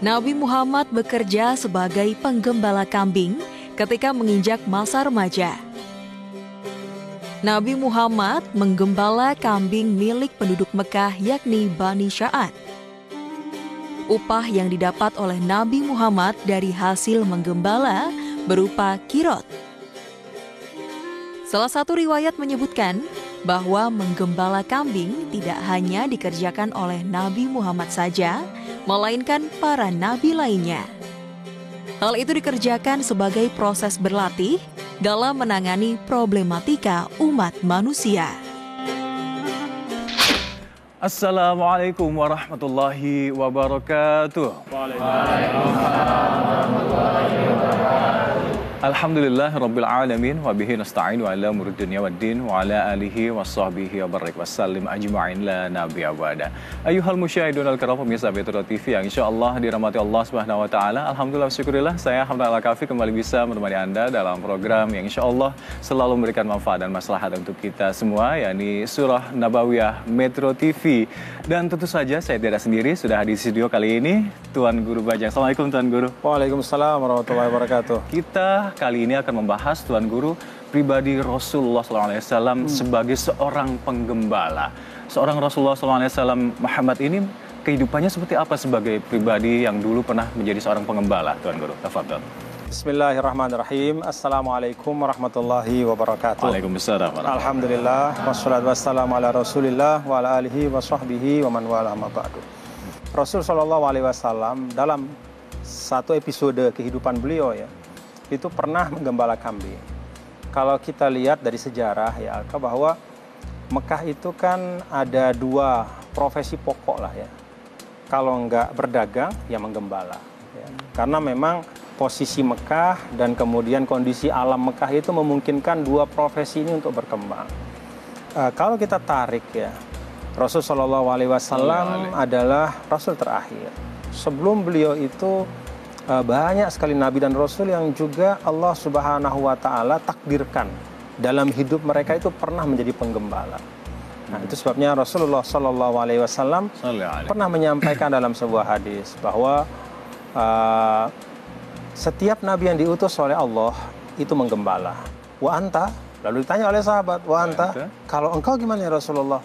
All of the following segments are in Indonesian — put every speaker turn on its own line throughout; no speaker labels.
Nabi Muhammad bekerja sebagai penggembala kambing ketika menginjak masa remaja. Nabi Muhammad menggembala kambing milik penduduk Mekah yakni Bani Sya'ad. Upah yang didapat oleh Nabi Muhammad dari hasil menggembala berupa kirot. Salah satu riwayat menyebutkan bahwa menggembala kambing tidak hanya dikerjakan oleh Nabi Muhammad saja, melainkan para nabi lainnya. Hal itu dikerjakan sebagai proses berlatih dalam menangani problematika umat manusia.
Assalamualaikum warahmatullahi wabarakatuh. Waalaikumsalam Alhamdulillah Rabbil Alamin wa bihi nasta'in wa ala murid dunia wa din wa ala alihi wa sahbihi wa barik wa sallim ajma'in la nabi abada. Ayuhal musyahidun al-karam pemirsa Metro TV yang insyaAllah dirahmati Allah subhanahu wa ta'ala. Alhamdulillah syukurillah saya Hamdan Al-Kafi kembali bisa menemani Anda dalam program yang insyaAllah selalu memberikan manfaat dan maslahat untuk kita semua yakni Surah Nabawiyah Metro TV. Dan tentu saja saya tidak sendiri sudah di studio kali ini Tuan Guru Bajang. Assalamualaikum Tuan Guru.
Waalaikumsalam warahmatullahi wabarakatuh.
Kita kali ini akan membahas Tuan Guru pribadi Rasulullah SAW hmm. sebagai seorang penggembala. Seorang Rasulullah SAW Muhammad ini kehidupannya seperti apa sebagai pribadi yang dulu pernah menjadi seorang penggembala, Tuan Guru? Tafadhol.
Bismillahirrahmanirrahim. Assalamualaikum warahmatullahi wabarakatuh.
Waalaikumsalam.
Alhamdulillah. Wassalatu wassalamu ala rasulillah wa ala alihi wa sahbihi wa man wala ma ba'du. Rasul Shallallahu Alaihi Wasallam dalam satu episode kehidupan beliau ya, itu pernah menggembala kambing. Kalau kita lihat dari sejarah ya, bahwa Mekah itu kan ada dua profesi pokok lah ya. Kalau nggak berdagang, ya menggembala. Ya. Karena memang posisi Mekah dan kemudian kondisi alam Mekah itu memungkinkan dua profesi ini untuk berkembang. Uh, kalau kita tarik ya, Rasul Shallallahu Alaihi Wasallam adalah Rasul terakhir. Sebelum beliau itu banyak sekali nabi dan rasul yang juga Allah Subhanahu wa taala takdirkan dalam hidup mereka itu pernah menjadi penggembala. Nah, itu sebabnya Rasulullah Shallallahu alaihi wasallam pernah menyampaikan dalam sebuah hadis bahwa uh, setiap nabi yang diutus oleh Allah itu menggembala. Wa anta lalu ditanya oleh sahabat, "Wa anta, kalau engkau gimana ya Rasulullah?"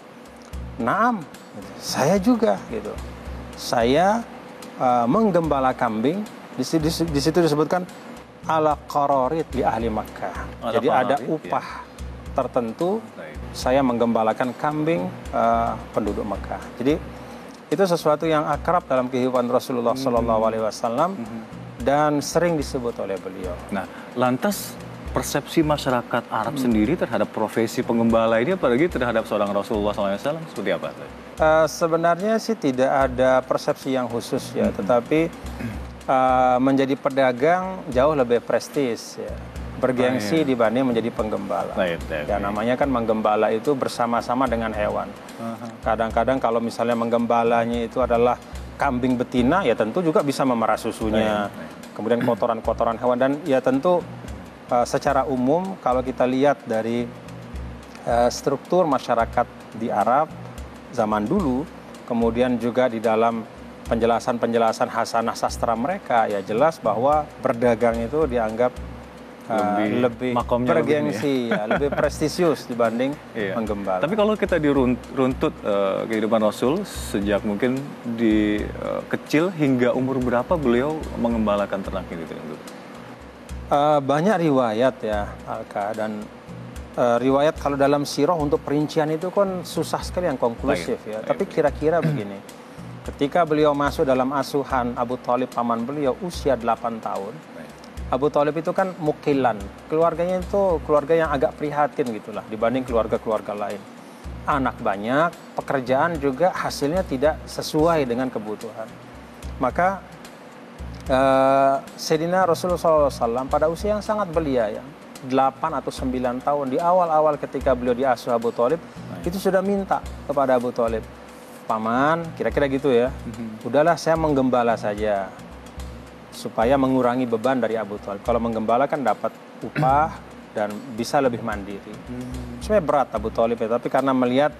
"Naam." Saya juga gitu. Saya uh, menggembala kambing di, di, di situ disebutkan ala qarorit di ahli Makkah. Ala Jadi ada ya. upah ya. tertentu saya menggembalakan kambing uh, penduduk Makkah. Jadi itu sesuatu yang akrab dalam kehidupan Rasulullah hmm. Shallallahu Alaihi Wasallam hmm. dan sering disebut oleh beliau.
Nah, lantas persepsi masyarakat Arab hmm. sendiri terhadap profesi penggembala ini, apalagi terhadap seorang Rasulullah SAW, seperti apa?
Uh, sebenarnya sih tidak ada persepsi yang khusus ya, hmm. tetapi uh, menjadi pedagang jauh lebih prestis ya bergengsi oh, iya. dibanding menjadi penggembala. Right, right, ya namanya kan menggembala itu bersama-sama dengan hewan. Kadang-kadang uh-huh. kalau misalnya menggembalanya itu adalah kambing betina, ya tentu juga bisa memerah susunya. Right, right. Kemudian kotoran-kotoran hewan dan ya tentu uh, secara umum kalau kita lihat dari uh, struktur masyarakat di Arab zaman dulu, kemudian juga di dalam penjelasan-penjelasan hasanah sastra mereka ya jelas bahwa berdagang itu dianggap uh, lebih, lebih bergengsi, ya. ya, lebih prestisius dibanding iya. menggembala.
Tapi kalau kita diruntut uh, kehidupan Rasul sejak mungkin di uh, kecil hingga umur berapa beliau mengembalakan ternak ini?
Uh, banyak riwayat ya Alka dan uh, riwayat kalau dalam sirah untuk perincian itu kan susah sekali yang konklusif Baik. ya. Baik. Tapi kira-kira begini. Ketika beliau masuk dalam asuhan Abu Talib paman beliau usia 8 tahun, Abu Talib itu kan mukilan, keluarganya itu keluarga yang agak prihatin gitulah dibanding keluarga-keluarga lain. Anak banyak, pekerjaan juga hasilnya tidak sesuai dengan kebutuhan. Maka uh, Sayyidina Rasulullah SAW pada usia yang sangat belia ya, 8 atau 9 tahun di awal-awal ketika beliau diasuh Abu Talib, itu sudah minta kepada Abu Talib, paman, kira-kira gitu ya. Mm-hmm. Udahlah saya menggembala saja supaya mengurangi beban dari Abu Talib. Kalau menggembala kan dapat upah dan bisa lebih mandiri. Hmm. Sebenarnya berat Abu Talib ya, tapi karena melihat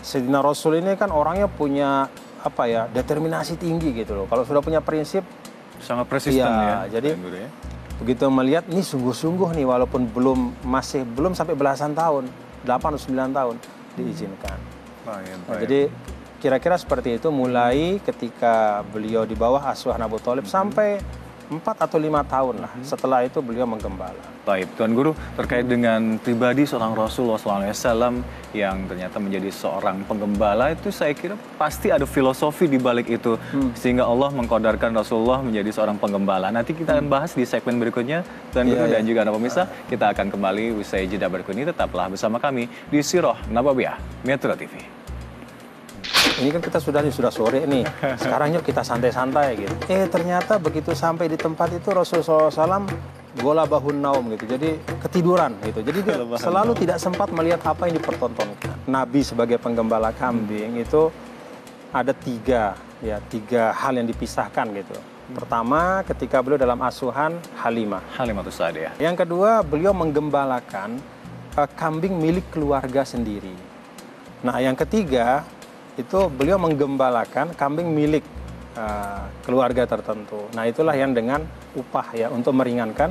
Sayyidina Rasul ini kan orangnya punya apa ya determinasi tinggi gitu loh. Kalau sudah punya prinsip,
sangat persisten
Iya,
ya.
jadi-
ya.
begitu melihat ini sungguh-sungguh nih walaupun belum masih belum sampai belasan tahun, 8 atau 9 tahun diizinkan.
Baik,
Nah, jadi kira-kira seperti itu mulai ketika beliau di bawah asuhan Abu Thalib sampai 4 atau 5 tahun lah. Setelah itu beliau menggembala.
Baik, Tuan Guru, terkait dengan pribadi seorang Rasulullah SAW yang ternyata menjadi seorang penggembala itu saya kira pasti ada filosofi di balik itu sehingga Allah mengkodarkan Rasulullah menjadi seorang penggembala. Nanti kita akan bahas di segmen berikutnya, Tuan Guru
Iya,
dan juga Anda pemirsa, kita akan kembali usai jeda berikut ini tetaplah bersama kami di Sirah Nabawiyah Metro TV.
Ini kan kita sudah sudah sore nih. Sekarang yuk kita santai-santai gitu. Eh ternyata begitu sampai di tempat itu Rasulullah SAW gola bahun naum gitu. Jadi ketiduran gitu. Jadi dia selalu tidak sempat melihat apa yang dipertontonkan. Nabi sebagai penggembala kambing itu ada tiga ya tiga hal yang dipisahkan gitu. Pertama ketika beliau dalam asuhan Halimah.
Halimatus Sa'diyah.
Yang kedua, beliau menggembalakan eh, kambing milik keluarga sendiri. Nah, yang ketiga itu beliau menggembalakan kambing milik eh, keluarga tertentu. Nah, itulah yang dengan upah ya untuk meringankan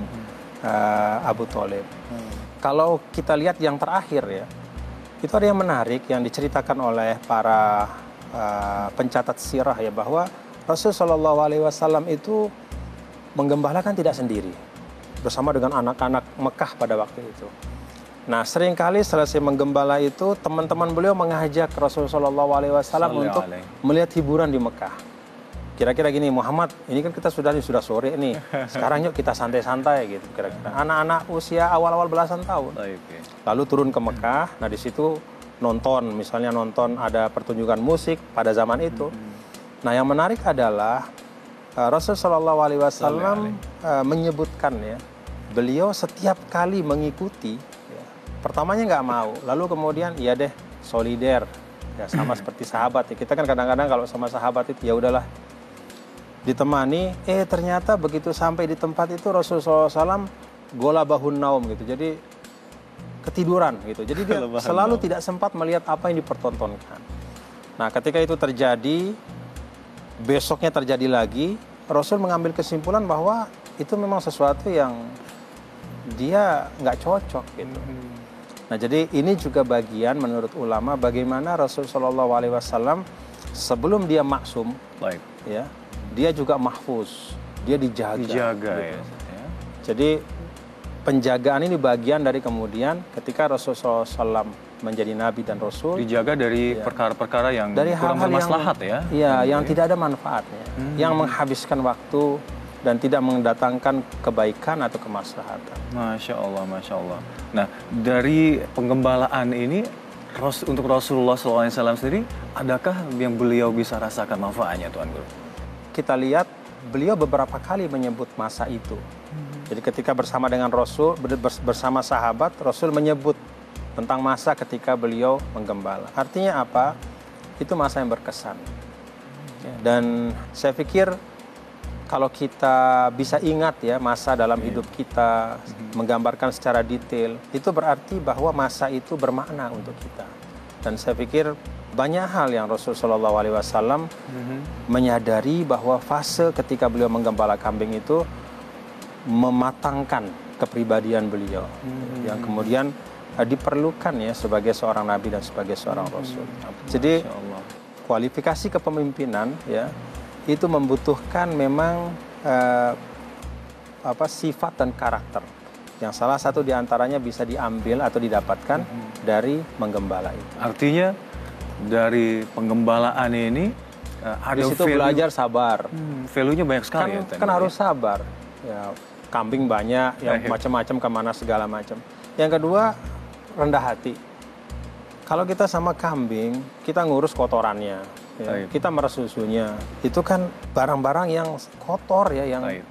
eh, Abu Thalib. Kalau kita lihat yang terakhir ya, itu ada yang menarik yang diceritakan oleh para eh, pencatat sirah ya bahwa Rasul Shallallahu Alaihi Wasallam itu menggembalakan tidak sendiri bersama dengan anak-anak Mekah pada waktu itu. Nah, sering kali selesai menggembala itu teman-teman beliau mengajak Rasul Shallallahu Alaihi Wasallam
Sallallahu
untuk melihat hiburan di Mekah. Kira-kira gini, Muhammad, ini kan kita sudah sudah sore nih. Sekarang yuk kita santai-santai gitu kira-kira. Anak-anak usia awal-awal belasan tahun.
Baik, ya.
Lalu turun ke Mekah. Nah, di situ nonton, misalnya nonton ada pertunjukan musik pada zaman itu. Nah, yang menarik adalah uh, Rasul Shallallahu Alaihi Wasallam uh, menyebutkan ya, beliau setiap kali mengikuti, pertamanya nggak mau, lalu kemudian ya deh solider, ya sama seperti sahabat. Ya. Kita kan kadang-kadang kalau sama sahabat itu ya udahlah ditemani, eh ternyata begitu sampai di tempat itu Rasulullah SAW gola bahun naum gitu. Jadi ketiduran gitu. Jadi dia selalu
naum.
tidak sempat melihat apa yang dipertontonkan. Nah, ketika itu terjadi, besoknya terjadi lagi, Rasul mengambil kesimpulan bahwa itu memang sesuatu yang dia nggak cocok gitu. Nah, jadi ini juga bagian menurut ulama bagaimana Rasul Shallallahu Alaihi Wasallam sebelum dia maksum,
Baik.
ya, dia juga mahfuz, dia dijaga.
Dijaga
gitu.
ya. ya.
Jadi penjagaan ini bagian dari kemudian ketika Rasulullah SAW menjadi nabi dan rasul
Dijaga dari perkara-perkara yang
dari
kurang
yang
bermaslahat ya.
Iya,
Tuan
yang
Guru, ya.
tidak ada manfaatnya, yang menghabiskan waktu dan tidak mendatangkan kebaikan atau kemaslahatan.
Masya Allah, Masya Allah. Nah, dari penggembalaan ini, untuk Rasulullah SAW sendiri, adakah yang beliau bisa rasakan manfaatnya, Tuan Guru?
Kita lihat beliau beberapa kali menyebut masa itu. Jadi ketika bersama dengan Rasul, ber- bers- bersama sahabat, Rasul menyebut tentang masa ketika beliau menggembala. Artinya apa? Itu masa yang berkesan. Ya, Dan saya pikir kalau kita bisa ingat ya masa dalam hidup kita menggambarkan secara detail, itu berarti bahwa masa itu bermakna untuk kita. Dan saya pikir banyak hal yang Rasul Shallallahu Alaihi Wasallam menyadari bahwa fase ketika beliau menggembala kambing itu mematangkan kepribadian beliau. Yang kemudian eh, diperlukan ya sebagai seorang nabi dan sebagai seorang rasul. Jadi kualifikasi kepemimpinan ya itu membutuhkan memang eh, apa sifat dan karakter yang salah satu di antaranya bisa diambil atau didapatkan dari menggembala itu.
Artinya, dari penggembalaan ini, eh, ada
Di situ
value-
belajar sabar.
Hmm, value-nya banyak
kan,
sekali ya, Tuan
kan harus sabar. Ya, kambing banyak, yang
Baik.
macam-macam ke mana segala macam. Yang kedua rendah hati. Kalau kita sama kambing, kita ngurus kotorannya, ya. Kita meres susunya. Itu kan barang-barang yang kotor ya, yang
Baik.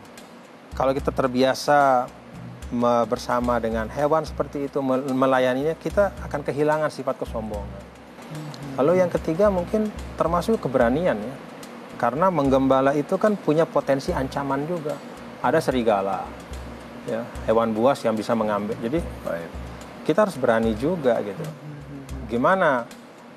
kalau kita terbiasa bersama dengan hewan seperti itu me- melayaninya, kita akan kehilangan sifat kesombongan. Lalu yang ketiga mungkin termasuk keberanian ya. Karena menggembala itu kan punya potensi ancaman juga. Ada serigala, ya, hewan buas yang bisa mengambil. Jadi
Baik.
kita harus berani juga gitu. Gimana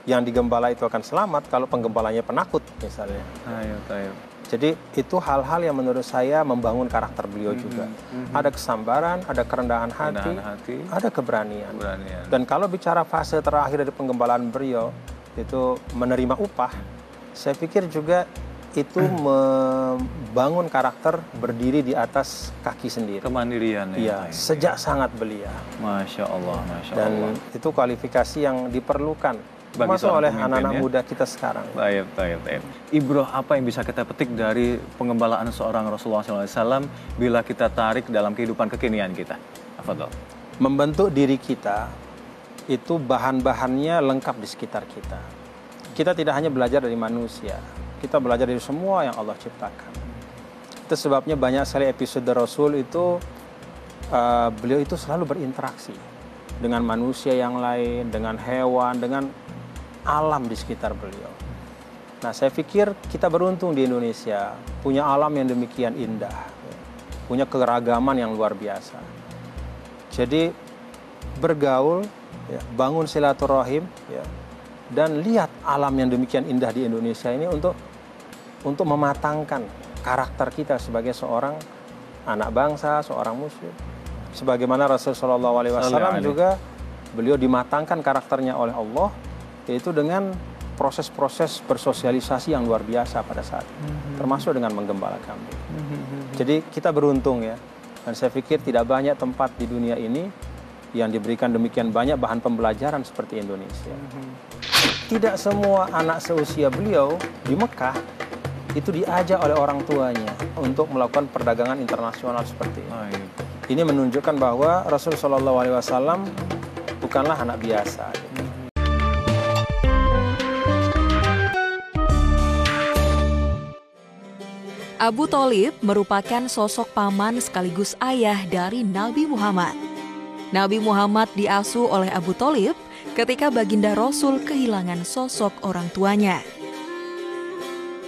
yang digembala itu akan selamat kalau penggembalanya penakut misalnya.
Ayo, ayo.
Jadi itu hal-hal yang menurut saya membangun karakter beliau juga. Ada kesabaran, ada kerendahan hati,
Kerendahan hati.
ada keberanian.
Keberanian.
Dan kalau bicara fase terakhir dari penggembalaan beliau itu menerima upah, saya pikir juga itu membangun karakter berdiri di atas kaki sendiri.
Kemandirian ya.
Iya,
Taib.
sejak sangat belia.
Masya Allah, Masya
Dan
Allah.
itu kualifikasi yang diperlukan
Bagi seorang
oleh anak-anak
ya.
muda kita sekarang.
Taib, taib, taib. Ibroh apa yang bisa kita petik dari pengembalaan seorang Rasulullah SAW bila kita tarik dalam kehidupan kekinian kita? Afadol.
Membentuk diri kita itu bahan-bahannya lengkap di sekitar kita. Kita tidak hanya belajar dari manusia, kita belajar dari semua yang Allah ciptakan. Itu sebabnya banyak sekali episode Rasul itu uh, beliau itu selalu berinteraksi dengan manusia yang lain, dengan hewan, dengan alam di sekitar beliau. Nah, saya pikir kita beruntung di Indonesia punya alam yang demikian indah, ya. punya keragaman yang luar biasa. Jadi bergaul, ya, bangun silaturahim, ya, dan lihat alam yang demikian indah di Indonesia ini untuk untuk mematangkan karakter kita sebagai seorang anak bangsa, seorang muslim. Sebagaimana Rasulullah SAW juga beliau dimatangkan karakternya oleh Allah, yaitu dengan proses-proses bersosialisasi yang luar biasa pada saat itu, termasuk dengan menggembala kambing. Jadi kita beruntung ya, dan saya pikir tidak banyak tempat di dunia ini yang diberikan demikian banyak bahan pembelajaran seperti Indonesia. Tidak semua anak seusia beliau di Mekah itu diajak oleh orang tuanya untuk melakukan perdagangan internasional seperti ini. Ini menunjukkan bahwa Rasul Shallallahu Alaihi Wasallam bukanlah anak biasa.
Abu Thalib merupakan sosok paman sekaligus ayah dari Nabi Muhammad. Nabi Muhammad diasuh oleh Abu Thalib ketika baginda Rasul kehilangan sosok orang tuanya.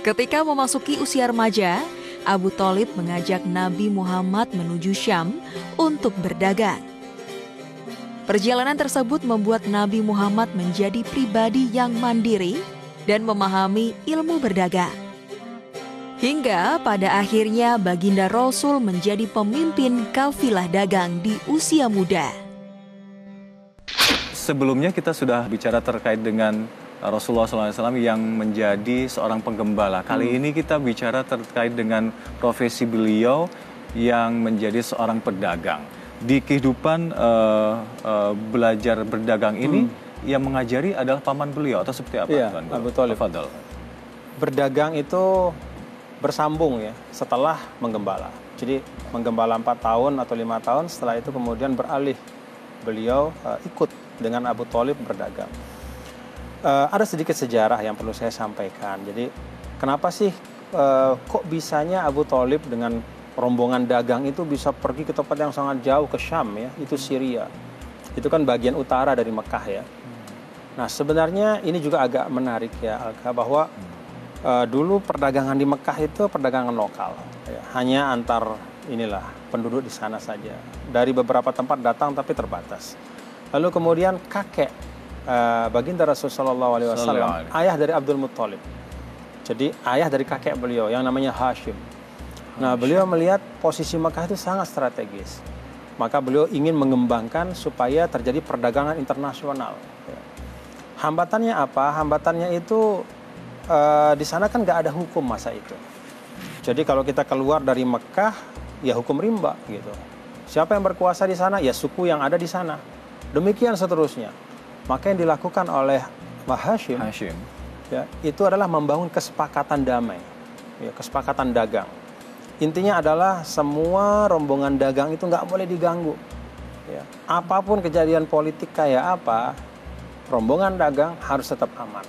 Ketika memasuki usia remaja, Abu Thalib mengajak Nabi Muhammad menuju Syam untuk berdagang. Perjalanan tersebut membuat Nabi Muhammad menjadi pribadi yang mandiri dan memahami ilmu berdagang. Hingga pada akhirnya baginda Rasul menjadi pemimpin kafilah dagang di usia muda.
Sebelumnya kita sudah bicara terkait dengan Rasulullah SAW yang menjadi seorang penggembala. Kali ini kita bicara terkait dengan profesi beliau yang menjadi seorang pedagang. Di kehidupan eh, eh, belajar berdagang ini, yang mengajari adalah paman beliau atau seperti apa?
Iya,
Tuan?
Abu.
Tafadhol.
Berdagang itu bersambung ya setelah menggembala. Jadi menggembala 4 tahun atau lima tahun setelah itu kemudian beralih beliau eh, ikut dengan Abu Thalib berdagang. Eh, ada sedikit sejarah yang perlu saya sampaikan. Jadi kenapa sih eh, kok bisanya Abu Thalib dengan rombongan dagang itu bisa pergi ke tempat yang sangat jauh ke Syam ya, itu Syria. Itu kan bagian utara dari Mekah ya. Nah sebenarnya ini juga agak menarik ya Alka bahwa eh, dulu perdagangan di Mekah itu perdagangan lokal, ya. hanya antar inilah penduduk di sana saja. Dari beberapa tempat datang tapi terbatas. Lalu kemudian kakek eh, baginda Rasulullah SAW, ayah dari Abdul Muttalib. Jadi ayah dari kakek beliau yang namanya Hashim. Nah beliau melihat posisi Mekah itu sangat strategis. Maka beliau ingin mengembangkan supaya terjadi perdagangan internasional. ya. Hambatannya apa? Hambatannya itu eh, di sana kan nggak ada hukum masa itu. Jadi kalau kita keluar dari Mekah, ya hukum rimba gitu. Siapa yang berkuasa di sana? Ya suku yang ada di sana. Demikian seterusnya. Maka yang dilakukan oleh Mahashim
Hashim.
ya, itu adalah membangun kesepakatan damai, ya, kesepakatan dagang. Intinya adalah semua rombongan dagang itu nggak boleh diganggu. Ya. Apa pun kejadian politik kayak apa, rombongan dagang harus tetap aman.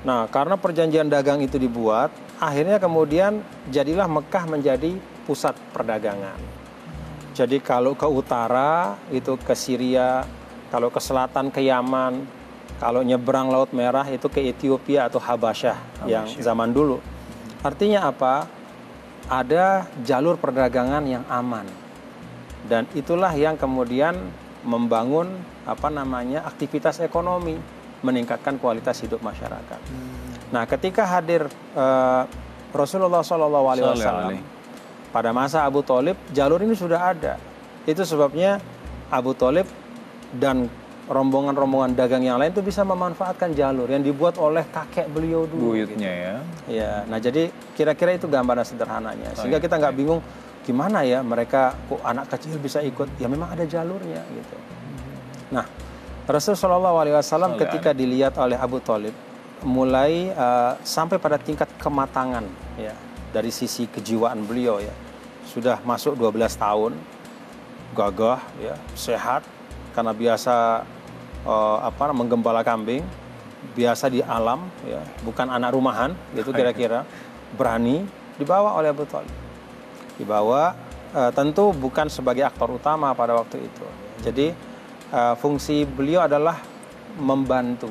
Nah, karena perjanjian dagang itu dibuat, akhirnya kemudian jadilah Mekah menjadi pusat perdagangan. Jadi kalau ke utara itu ke Syria, kalau ke selatan ke Yaman, kalau nyebrang Laut Merah itu ke Ethiopia atau Habasyah yang zaman dulu. Artinya apa? Ada jalur perdagangan yang aman. Dan itulah yang kemudian membangun apa namanya aktivitas ekonomi meningkatkan kualitas hidup masyarakat. Nah, ketika hadir uh, Rasulullah Wasallam pada masa Abu Talib, jalur ini sudah ada. Itu sebabnya Abu Talib dan rombongan-rombongan dagang yang lain itu bisa memanfaatkan jalur yang dibuat oleh kakek beliau dulu.
Buyutnya gitu. ya.
Ya, nah jadi kira-kira itu gambaran sederhananya. Sehingga kita nggak bingung gimana ya mereka kok anak kecil bisa ikut. Ya memang ada jalurnya gitu. Nah, Rasulullah SAW ketika dilihat oleh Abu Talib mulai uh, sampai pada tingkat kematangan ya dari sisi kejiwaan beliau ya. Sudah masuk 12 tahun gagah ya sehat karena biasa uh, apa menggembala kambing biasa di alam ya bukan anak rumahan gitu kira-kira. Berani dibawa oleh Abu Talib. Dibawa uh, tentu bukan sebagai aktor utama pada waktu itu. Jadi uh, fungsi beliau adalah membantu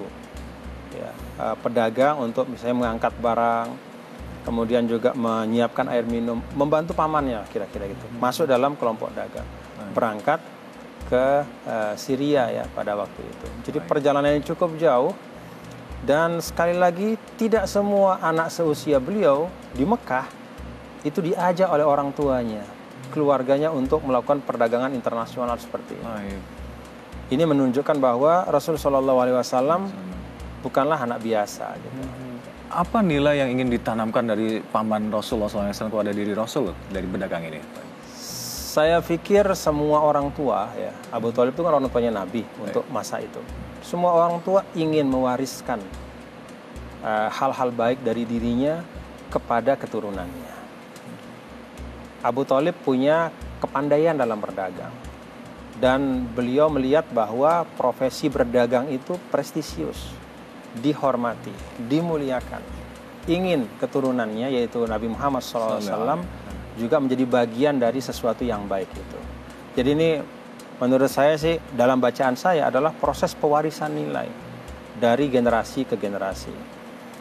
ya uh, pedagang untuk misalnya mengangkat barang kemudian juga menyiapkan air minum membantu pamannya kira-kira gitu. Masuk dalam kelompok dagang. Berangkat ke uh, Syria ya pada waktu itu. Jadi perjalanan yang cukup jauh. Dan sekali lagi tidak semua anak seusia beliau di Mekah itu diajak oleh orang tuanya, keluarganya untuk melakukan perdagangan internasional seperti ini. Ini menunjukkan bahwa Rasul Shallallahu Alaihi Wasallam bukanlah anak biasa. Gitu.
Hmm. Apa nilai yang ingin ditanamkan dari paman Rasulullah SAW kepada diri Rasul dari pedagang ini?
Saya pikir semua orang tua ya, Abu Thalib itu kan orang tuanya Nabi Baik. untuk masa itu. Semua orang tua ingin mewariskan eh, hal-hal uh, baik dari dirinya kepada keturunannya. Abu Thalib punya kepandaian dalam berdagang. Dan beliau melihat bahwa profesi berdagang itu prestisius, dihormati, dimuliakan. Ingin keturunannya yaitu Nabi Muhammad SAW juga menjadi bagian dari sesuatu yang baik itu. Jadi ini menurut saya sih dalam bacaan saya adalah proses pewarisan nilai dari generasi ke generasi.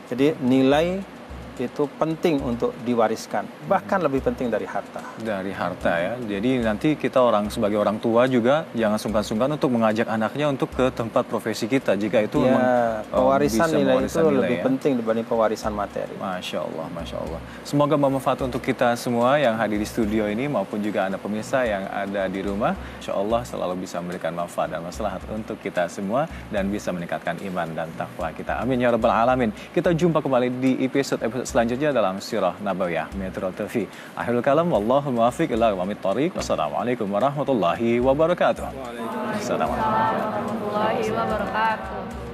Jadi nilai itu penting untuk diwariskan, bahkan lebih penting dari harta.
Dari harta ya. Jadi nanti kita orang sebagai orang tua juga jangan sungkan-sungkan untuk mengajak anaknya untuk ke tempat profesi kita jika itu ya, memang
pewarisan um, nilai itu nilai, lebih ya. penting dibanding pewarisan materi.
Masya Allah, masya Allah. Semoga bermanfaat untuk kita semua yang hadir di studio ini maupun juga anda pemirsa yang ada di rumah. Insya Allah selalu bisa memberikan manfaat dan maslahat untuk kita semua dan bisa meningkatkan iman dan takwa kita. Amin ya rabbal alamin. Kita jumpa kembali di episode episode selanjutnya dalam Sirah Nabawiyah Metro TV. Akhirul kalam, wallahu muwafiq ila wamit tariq. Wassalamualaikum warahmatullahi wabarakatuh.
Wassalamualaikum warahmatullahi wabarakatuh.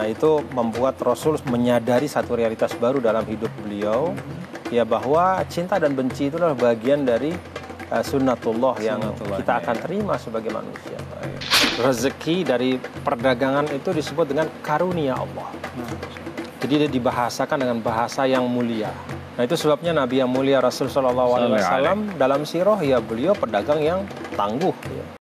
Nah itu membuat Rasul menyadari satu realitas baru dalam hidup beliau, ya bahwa cinta dan benci itu adalah bagian dari uh, sunnatullah yang kita akan ya. terima sebagai manusia. Rezeki dari perdagangan itu disebut dengan karunia Allah. Jadi dia dibahasakan dengan bahasa yang mulia. Nah itu sebabnya Nabi yang mulia Rasul Shallallahu Alaihi Wasallam dalam sirah ya beliau pedagang yang tangguh.